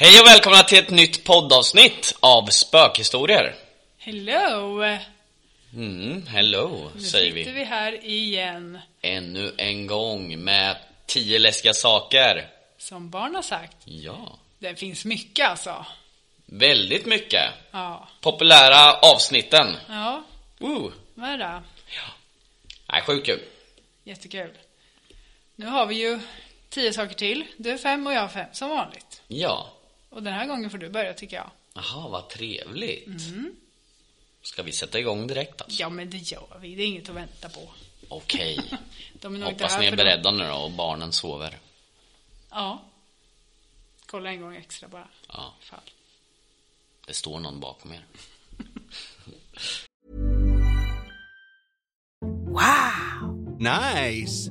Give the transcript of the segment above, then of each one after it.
Hej och välkomna till ett nytt poddavsnitt av Spökhistorier. Hello! Mm, hello, Nu säger sitter vi. vi här igen. Ännu en gång med tio läskiga saker. Som barn har sagt. Ja, Det finns mycket alltså. väldigt mycket. Ja. Populära avsnitten. Ja, Woo. vad är det? Nej, sjukt kul. Jättekul. Nu har vi ju tio saker till. Du är fem och jag fem, som vanligt. Ja. Och den här gången får du börja tycker jag. Jaha, vad trevligt. Mm. Ska vi sätta igång direkt alltså? Ja, men det gör vi. Det är inget att vänta på. Okej. Inte Hoppas ni är beredda nu då och barnen sover. Ja. Kolla en gång extra bara. Ja, Fall. det står någon bakom er. Nice.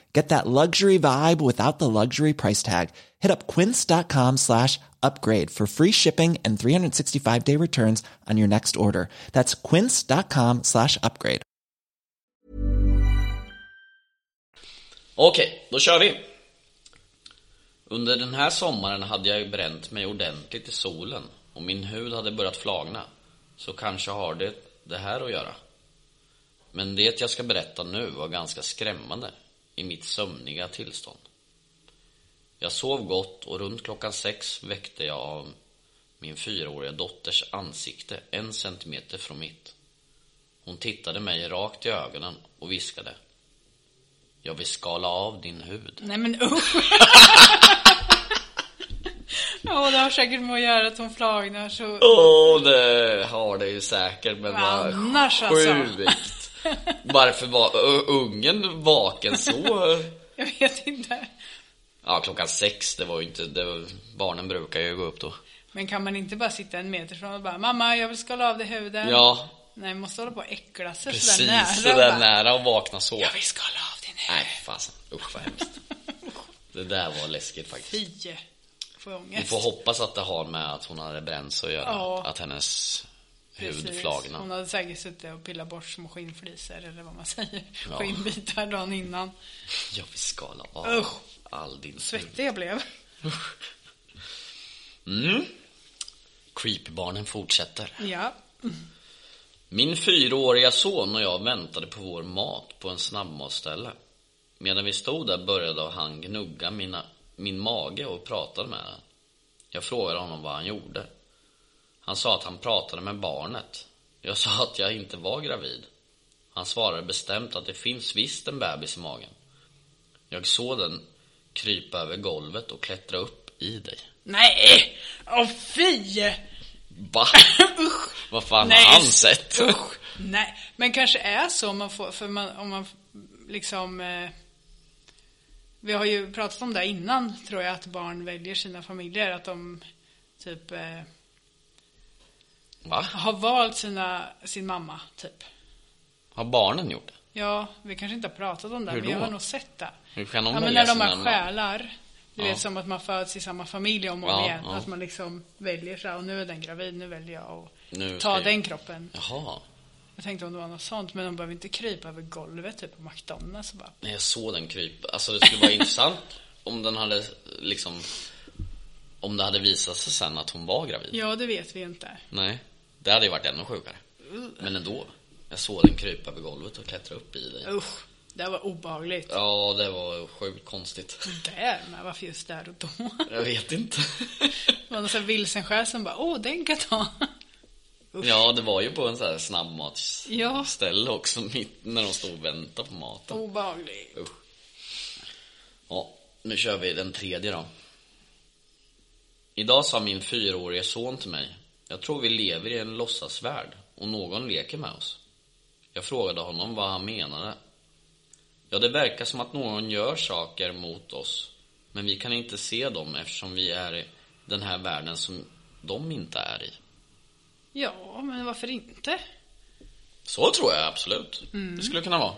Get that luxury vibe without the luxury price tag. Hit up quince.com slash upgrade for free shipping and 365 day returns on your next order. That's quince.com slash upgrade. Okej, då kör vi. Under den här sommaren hade jag bränt mig ordentligt i solen och min hud hade börjat flagna. Så kanske har det det här att göra. Men det jag ska berätta nu var ganska skrämmande i mitt sömniga tillstånd. Jag sov gott och runt klockan sex väckte jag av min fyraåriga dotters ansikte en centimeter från mitt. Hon tittade mig rakt i ögonen och viskade. Jag vill skala av din hud. Nej men usch! Ja, det har säkert med att göra att hon flagnar så... Åh, det har det ju säkert, men vad Annars alltså. sjukt. Varför var ungen vaken så? Jag vet inte. Ja, klockan sex, det var ju inte, det var, barnen brukar ju gå upp då. Men kan man inte bara sitta en meter från och bara Mamma, jag vill skala av dig huden. Ja, Nej, man måste hålla på och äckla sig precis, sådär nära. sådär bara, nära och vakna så. Jag vill skala av din hud. Nej, fasen, usch vad hemskt. Det där var läskigt faktiskt. Fy. Får jag Vi ångest. får hoppas att det har med att hon hade bränt sig att göra. Ja. Att hennes hud Precis. flagnar. Hon hade säkert suttit och pillat bort små skinnflisor eller vad man säger. Ja. Skinnbitar dagen innan. Jag vill skala av Usch. all din. Svettig jag blev. Mm. Creepybarnen fortsätter. Ja. Min fyraåriga son och jag väntade på vår mat på en snabbmatsställe. Medan vi stod där började han gnugga mina, min mage och pratade med den. Jag frågade honom vad han gjorde. Han sa att han pratade med barnet. Jag sa att jag inte var gravid. Han svarade bestämt att det finns visst en bebis i magen. Jag såg den krypa över golvet och klättra upp i dig. Nej! Åh fy! Va? Vad fan Nej, har han sett? Usch. Nej, men kanske är så man får, för man, om man liksom eh, Vi har ju pratat om det innan tror jag att barn väljer sina familjer att de typ eh, Va? har valt sina, sin mamma typ. Har barnen gjort det? Ja, vi kanske inte har pratat om det, Hur men jag har nog sett det. Hur kan de Ja, men välja när de sina har namn? själar. Du Ja. vet som att man föds i samma familj om och om Ja, igen. ja. Att man liksom väljer så här, och nu är den gravid, nu väljer jag att Nu ta jag- den kroppen. Jaha. Jag tänkte om det var något sånt, men de behöver inte krypa över golvet typ på McDonalds och bara. Nej, jag såg den krypa. Alltså det skulle vara intressant om den hade liksom... Om det hade visat sig sen att hon var gravid. Ja, det vet vi inte. Nej, det hade ju varit ännu sjukare. Men ändå. Jag såg den krypa över golvet och klättra upp i dig. Usch, det var obehagligt. Ja, det var sjukt konstigt. Där, men varför just där och då? Jag vet inte. Det var någon sån vilsen själ som bara, åh, den kan ta. Usch. Ja, det var ju på en sån här snabbmatsställe Ja. också, mitt när de stod och väntade på maten. Obehagligt. Usch. Ja, nu kör vi den tredje då. Idag sa min fyraårige son till mig Jag tror vi lever i en låtsasvärld och någon leker med oss. Jag frågade honom vad han menade. Ja, det verkar som att någon gör saker mot oss men vi kan inte se dem eftersom vi är i den här världen som de inte är i. Ja, men varför inte? Så tror jag absolut. Det skulle kunna vara.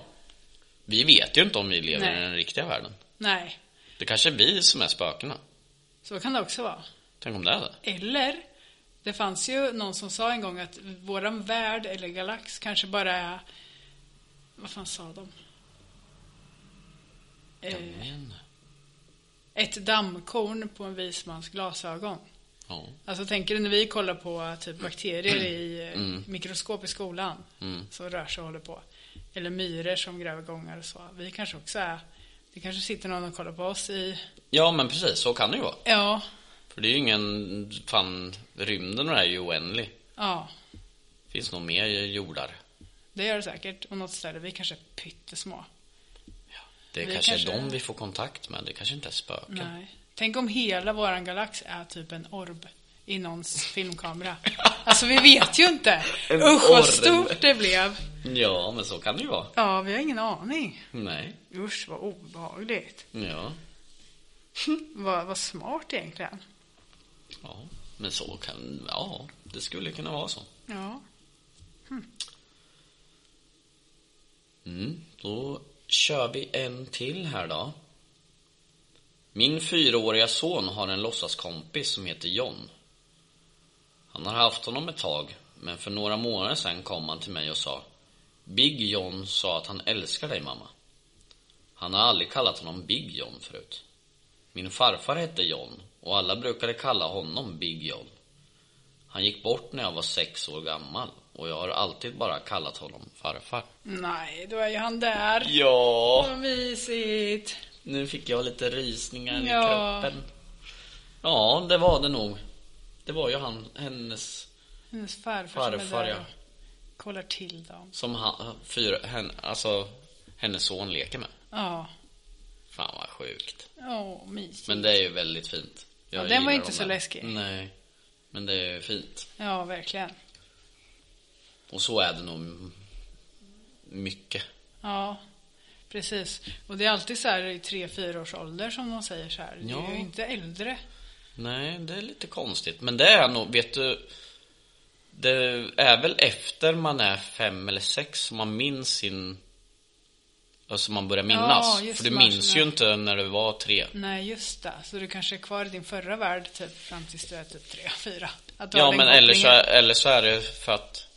Vi vet ju inte om vi lever Nej. i den riktiga världen. Nej, Det kanske är vi som är spökena. så kan det också vara. Tänk om det är det. Eller, det fanns ju någon som sa en gång att våran värld eller galax kanske bara är... Vad fan sa de? Eh, Men, ett dammkorn på en vismans glasögon. ja. Alltså tänker du när vi kollar på typ bakterier i eh, Mm. mikroskop i skolan som rör sig och håller på. Eller myror som gräver gångar och så. Vi kanske också är... Det kanske sitter någon och kollar på oss i... ja, men precis. Så kan det ju vara. Ja, För det är ju ingen... Fan, rymden och det här är ju oändlig. ja. finns nog mer jordar. Det gör det säkert. Och något ställe. Vi kanske är pyttesmå. Det Vi kanske, kanske- är de vi får kontakt med. Det kanske inte är spöken. Nej. Tänk om hela våran galax är typ en orb i någons filmkamera. Alltså vi vet ju inte. Usch vad stort det blev. Ja, men så kan det ju vara. Ja, vi har ingen aning. Nej. Usch vad obehagligt. Ja. Vad, vad smart egentligen. Ja, men så kan... Ja, det skulle kunna vara så. Ja. Mm, då kör vi en till här då. Min fyraåriga son har en låtsaskompis som heter John. Han har haft honom ett tag, men för några månader sedan kom han till mig och sa Big John sa att han älskar dig mamma. Han har aldrig kallat honom Big John förut. Min farfar hette John och alla brukade kalla honom Big John. Han gick bort när jag var sex år gammal och jag har alltid bara kallat honom farfar. Nej, då är ju han där. Ja, Vad mysigt. nu fick jag lite rysningar i Ja. kroppen. Ja, det var det nog. Det var ju han, hennes, Hennes farfar, som Farfar, är där ja. och kollar till dem. som han, fyra, hen, alltså hennes son leker med. Ja. Fan vad sjukt. Åh, mysigt. Men det är ju väldigt fint. Jag Ja, den var inte de så läskig. Nej, men det är fint. Ja, verkligen. Och så är det nog mycket. Ja, precis. Och det är alltid så här i tre, fyra års ålder som de säger så här. Ja. är ju inte äldre. Nej, det är lite konstigt. Men det är nog, vet du Det är väl efter man är fem eller sex som man minns sin Alltså man börjar minnas. Ja, För du minns ju inte när du var tre. Nej, just det. Så du kanske är kvar i din förra värld typ fram tills du är typ tre, fyra. Ja, men eller så, är, eller så är det för att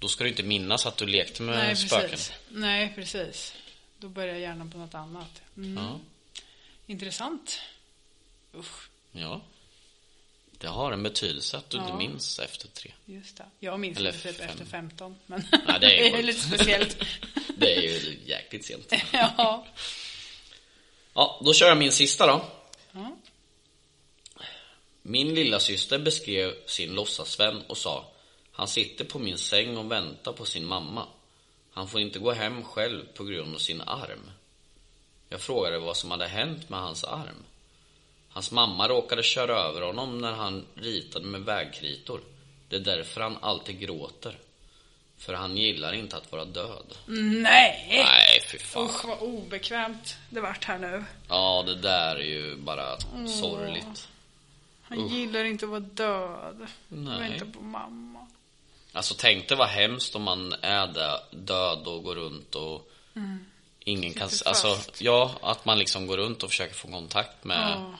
Då ska du inte minnas att du lekte med Nej, spöken. precis. Nej, precis. Då börjar hjärnan på något annat. Mm. Ja, Intressant. Usch, ja. Det har en betydelse att du inte Ja. minns efter tre. just det. Jag minns Eller det typ fem. efter 15. Men Ja, det är ju lite speciellt. Det är ju jäkligt sent. ja. Ja, då kör jag min sista då. Ja. Min lilla syster beskrev sin låtsasvän och sa Han sitter på min säng och väntar på sin mamma. Han får inte gå hem själv på grund av sin arm. Jag frågade vad som hade hänt med hans arm. Hans mamma råkade köra över honom när han ritade med vägkritor. Det är därför han alltid gråter. För han gillar inte att vara död. Nej! Nej, fy fan. Usch, vad obekvämt det vart här nu. Ja, det där är ju bara sorgligt. Han gillar inte att vara död. Nej. Vänta på mamma. Alltså tänk dig vad hemskt om man är där, död och går runt och ingen kan... Sitter Alltså, fast. ja, att man liksom går runt och försöker få kontakt med Ja.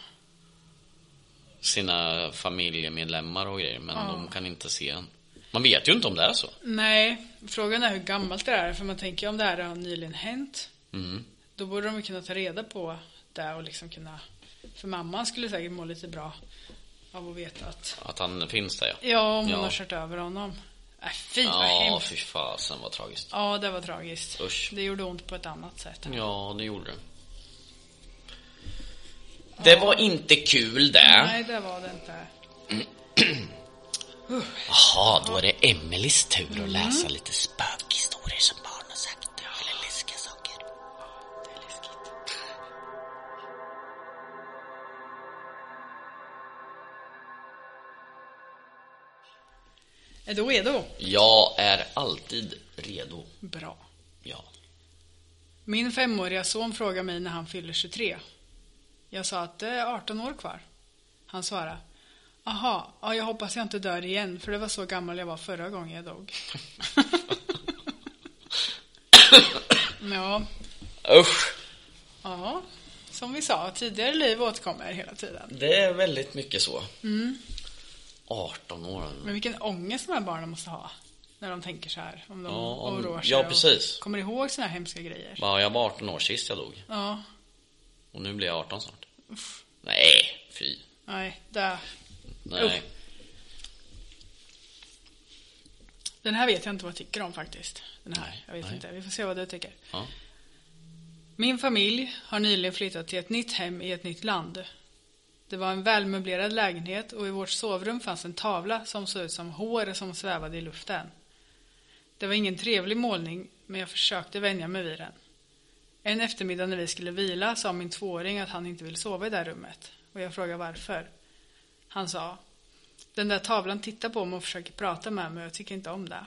Sina familjemedlemmar och grejer, men de kan inte se en. Man vet ju inte om det är så. Nej, frågan är hur gammalt det är. För man tänker om det här har nyligen hänt. Mm. Då borde de kunna ta reda på det och liksom kunna För mamman skulle säkert må lite bra av att veta att, Att han finns där ja. ja, om hon Ja. har kört över honom. Äh, fy vad Ja, hemskt. fy fasen vad tragiskt. Ja, det var tragiskt. Usch. Det gjorde ont på ett annat sätt. Ja, det gjorde det. Det var inte kul det. Nej, det var det inte. Jaha, då är det Emelies tur att läsa lite spökhistorier som barn har sagt. Eller läskiga saker. Det är läskigt. Är du redo? Jag är alltid redo. Bra. Ja. Min femåriga son frågade mig när han fyller 23. Jag sa att det är 18 år kvar. Han svarade. Aha, ja, jag hoppas jag inte dör igen för det var så gammal jag var förra gången jag dog. ja, Usch. ja, som vi sa, tidigare liv återkommer hela tiden. Det är väldigt mycket så. 18 år. Men vilken ångest de här barnen måste ha när de tänker så här. Om de Ja, om- oroar sig ja, precis. och kommer ihåg såna här hemska grejer. Ja, jag var 18 år sist jag dog. Ja, Och nu blir jag 18 snart. Nej, fy. nej, det... Nej. Den här vet jag inte vad jag tycker om faktiskt. Den här, Nej, jag vet nej. inte. Vi får se vad du tycker. Ja. Min familj har nyligen flyttat till ett nytt hem i ett nytt land. Det var en välmöblerad lägenhet och i vårt sovrum fanns en tavla som såg ut som hår som svävade i luften. Det var ingen trevlig målning, men jag försökte vänja mig vid den. En eftermiddag när vi skulle vila sa min tvååring att han inte vill sova i det här rummet. Och jag frågade varför. Han sa, den där tavlan tittar på mig och försöker prata med mig och jag tycker inte om det.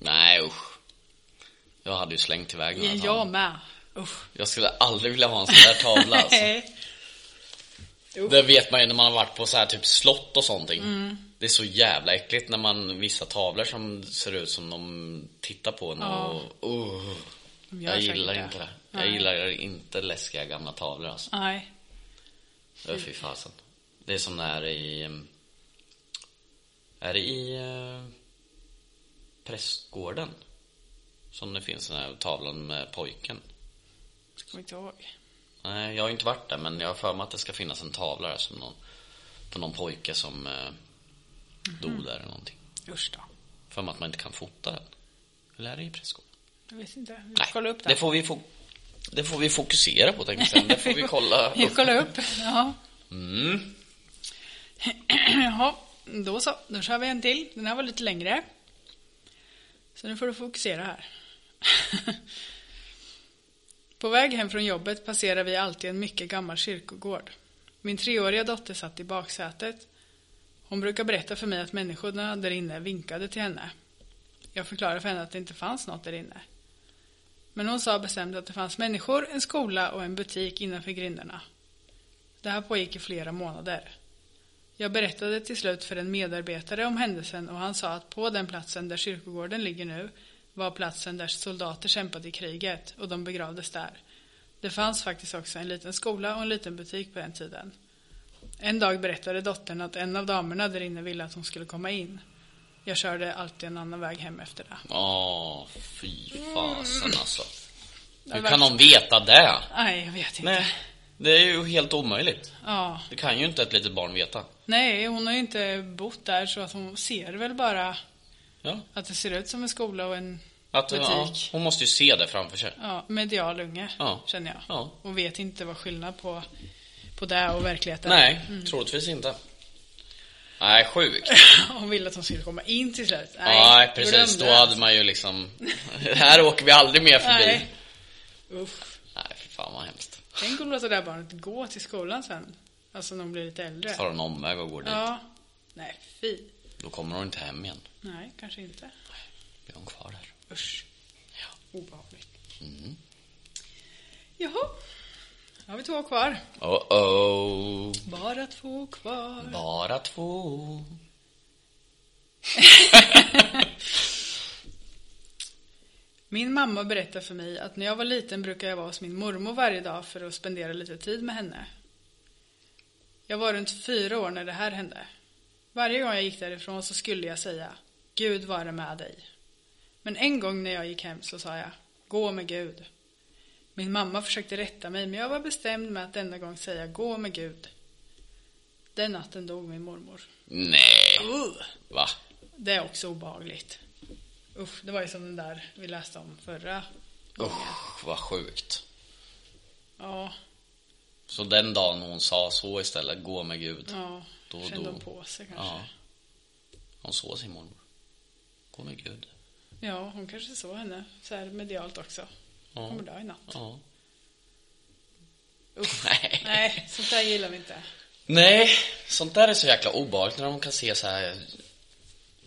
Nej, usch. Jag hade ju slängt iväg den här Jag med. Usch. Jag skulle aldrig vilja ha en sån där tavla alltså. Det vet man ju när man har varit på så här typ slott och sånt. Mm. Det är så jävla äckligt när man vissa tavlor som ser ut som de tittar på en och... Uh, jag säkert gillar det. inte det. Jag Nej. gillar inte läskiga gamla tavlor alltså. Nej. Är fy fasen. Det är som när i... Är det i uh, prästgården? Som det finns den här tavlan med pojken. Ska vi inte ihåg. Nej, jag har inte varit där men jag har för mig att det ska finnas en tavla där som någon, på någon pojke som eh, dog där eller någonting. Usch då. För mig att man inte kan fota den. Eller är det i prästgården? Jag vet inte. Vi Nej, kollar upp det. det får vi fo- det får vi fokusera på tänkte jag. Det får vi kolla Vi upp. kollar upp. Ja. Mm. Jaha, då så. Då kör vi en till. Den här var lite längre. Så nu får du fokusera här. På väg hem från jobbet passerar vi alltid en mycket gammal kyrkogård. Min treåriga dotter satt i baksätet. Hon brukar berätta för mig att människorna där inne vinkade till henne. Jag förklarade för henne att det inte fanns något där inne. Men hon sa bestämt att det fanns människor, en skola och en butik innanför grindarna. Det här pågick i flera månader. Jag berättade till slut för en medarbetare om händelsen och han sa att på den platsen där kyrkogården ligger nu var platsen där soldater kämpade i kriget och de begravdes där. Det fanns faktiskt också en liten skola och en liten butik på den tiden. En dag berättade dottern att en av damerna där inne ville att hon skulle komma in. Jag körde alltid en annan väg hem efter det. Åh, fy fasen alltså. Det Hur kan de veta det? Nej, jag vet inte. Nej, det är ju helt omöjligt. Ja. Det kan ju inte ett litet barn veta. Nej, hon har ju inte bott där så att hon ser väl bara Ja, att det ser ut som en skola och en Att, ja, butik. hon måste ju se det framför sig. Ja, medial unge, Ja. känner jag. Ja. Och vet inte vad skillnad på, på det och verkligheten. Nej, Mm. troligtvis inte. Nej, sjukt. Hon ville att de skulle komma in till slut. Nej, precis. Då hade man ju liksom... här åker vi aldrig mer förbi. Nej. Nej, Uff. fy fan vad hemskt. Tänk om låta det där barnet gå till skolan sen. Alltså när hon blir lite äldre. Tar en omväg och går dit. Ja. Nej, fy. Då kommer hon inte hem igen. Nej, kanske inte. Blir hon kvar där. Usch. Obehagligt. Mm. Jaha. Då har vi två kvar. Oh oh Bara två kvar. Bara två. Min mamma berättar för mig att när jag var liten brukade jag vara hos min mormor varje dag för att spendera lite tid med henne. Jag var runt fyra år när det här hände. Varje gång jag gick därifrån så skulle jag säga Gud vare med dig. Men en gång när jag gick hem så sa jag Gå med Gud. Min mamma försökte rätta mig men jag var bestämd med att denna gång säga Gå med Gud. Den natten dog min mormor. Nej. Uh, Va? det är också obehagligt. Usch, det var ju som den där vi läste om förra. Usch, vad sjukt. Ja, Så den dagen hon sa så istället, gå med Gud. ja. Då- kände då- hon på sig kanske. Ja. Ja. Hon såg sin mormor. Gå med Gud. hon kanske såg henne så här medialt också. Ja. Kommer dö i natt. Ja. Usch. Nej. Nej, sånt där gillar vi inte. Nej, sånt där är så jäkla obehagligt när de kan se så här.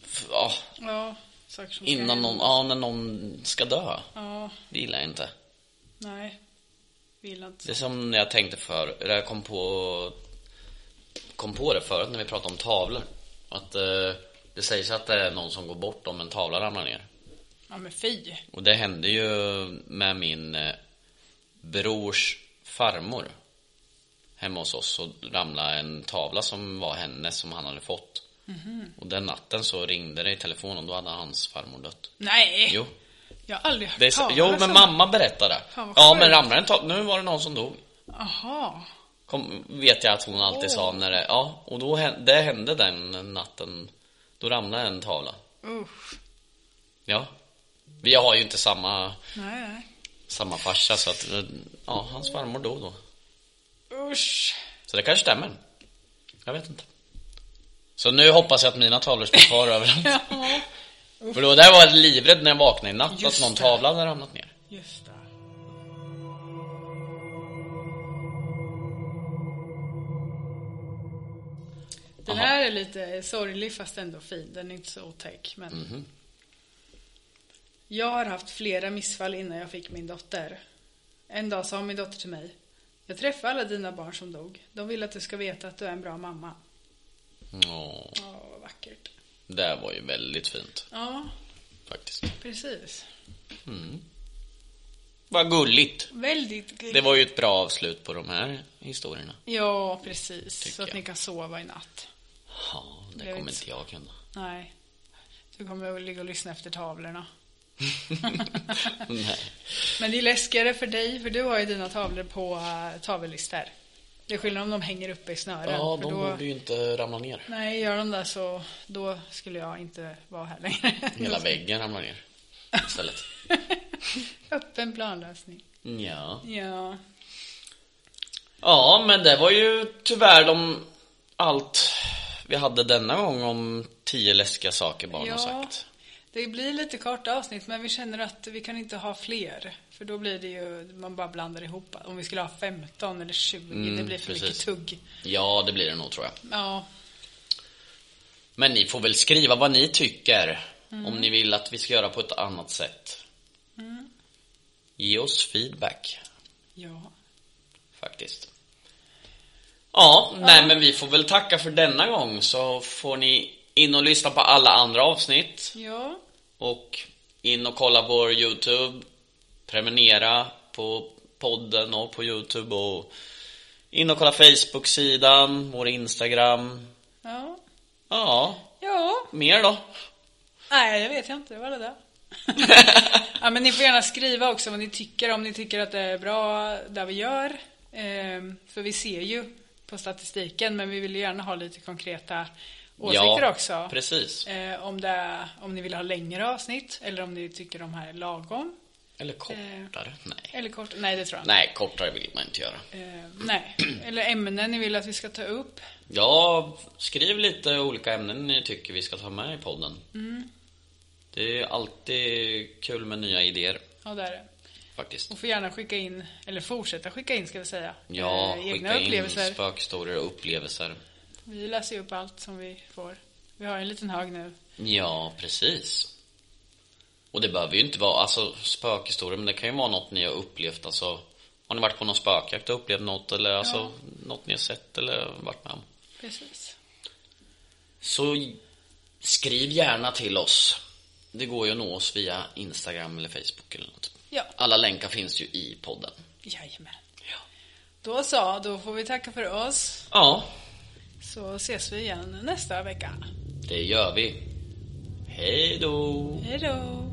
f- Ja, Ja, saker som innan någon, ja, när någon ska dö. Ja, Det gillar jag inte. nej. Vi gillar inte Det är som när jag tänkte för, eller jag kom på kom på det förut när vi pratade om tavlor. Att eh, det sägs att det är någon som går bort om en tavla ramlar ner. Ja, men fy. Och det hände ju med min eh, brors farmor. Hemma hos oss så ramlade en tavla som var hennes som han hade fått. Och den natten så ringde det i telefonen då hade hans farmor dött. Nej! Jo, Jag har aldrig hört det är så, talas jo om men mamma berättade. Fan, vad Ja sjukt. men ramlade en tavla, nu var det någon som dog. Jaha. Kom, vet jag att hon alltid sa när det, ja, och då hän- det hände den natten. Då ramlade en tavla. Usch. Ja. Vi har ju inte samma, Nej, nej. samma farsa så att, eh, ja, hans farmor dog då. Usch. Så det kanske stämmer. Jag vet inte. Så nu hoppas jag att mina tavlor står kvar överallt. Ja, För då där var jag livrädd när jag vaknade i natt Just att någon tavla hade ramlat ner. just det. Den Aha. här är lite sorglig fast ändå fin. Den är inte så otäck. Men... Mhm. Jag har haft flera missfall innan jag fick min dotter. En dag sa min dotter till mig. Jag träffade alla dina barn som dog. De vill att du ska veta att du är en bra mamma. Åh, Åh, vad vackert. Det var ju väldigt fint Ja, faktiskt. precis. Vad gulligt. Väldigt gulligt. Det var ju ett bra avslut på de här historierna. Ja, precis. Tycker så att jag. ni kan sova i natt. Ja, det Jag kommer inte jag kunna. Nej. Du kommer att ligga och lyssna efter tavlorna. Nej. Men det är läskigare för dig, för du har ju dina tavlor på uh, tavellister. Det är skillnad om de hänger uppe i snören. Ja, de då... borde ju inte ramla ner. Nej, gör de det så då skulle jag inte vara här längre. Hela väggen ramlar ner istället. Öppen planlösning. Ja. Ja. Ja, men det var ju tyvärr de, allt vi hade denna gång om tio läskiga saker barn har sagt. Det blir lite korta avsnitt, men vi känner att vi kan inte ha fler. För då blir det ju, man bara blandar ihop. Om vi skulle ha 15 eller 20, Mm, det blir för mycket precis. tugg. Ja, det blir det nog tror jag. Ja, Men ni får väl skriva vad ni tycker. Om ni vill att vi ska göra på ett annat sätt. Ge oss feedback, ja. faktiskt. Ja, nej men vi får väl tacka för denna gång så får ni in och lyssna på alla andra avsnitt. Ja, Och in och kolla vår Youtube. Prenumerera på podden och på Youtube och in och kolla Facebook-sidan, vår Instagram. ja. Ja, Ja, mer då? nej det vet jag inte, det var det där. ja, men ni får gärna skriva också vad ni tycker, om ni tycker att det är bra det vi gör. Ehm, för vi ser ju på statistiken, men vi vill gärna ha lite konkreta åsikter också. precis. Eh, om, det om ni vill ha längre avsnitt eller om ni tycker de här är lagom. Eller kortare. Nej. Eller kort, nej det tror jag inte. Nej, kortare vill man inte göra. Eh, nej. Eller ämnen ni vill att vi ska ta upp. Ja, skriv lite olika ämnen ni tycker vi ska ta med i podden. Mm. Det är alltid kul med nya idéer, Ja, det är det. faktiskt. Och får gärna skicka in, eller fortsätta skicka in ska vi säga. Ja, eh, skicka in spökhistorier och upplevelser. Vi läser ju upp allt som vi får. Vi har en liten hög nu. Ja, precis. Och det behöver ju inte vara, alltså spökhistorier, men det kan ju vara något ni har upplevt, alltså Har ni varit på någon spökjakt och upplevt något eller alltså något ni har sett eller varit med om? Precis. Så skriv gärna till oss. Det går ju att nå oss via Instagram eller Facebook eller något. Ja. Alla länkar finns ju i podden. Jajamän. Då så, då får vi tacka för oss. Ja, Så ses vi igen nästa vecka. det gör vi. Hej då! Hej då!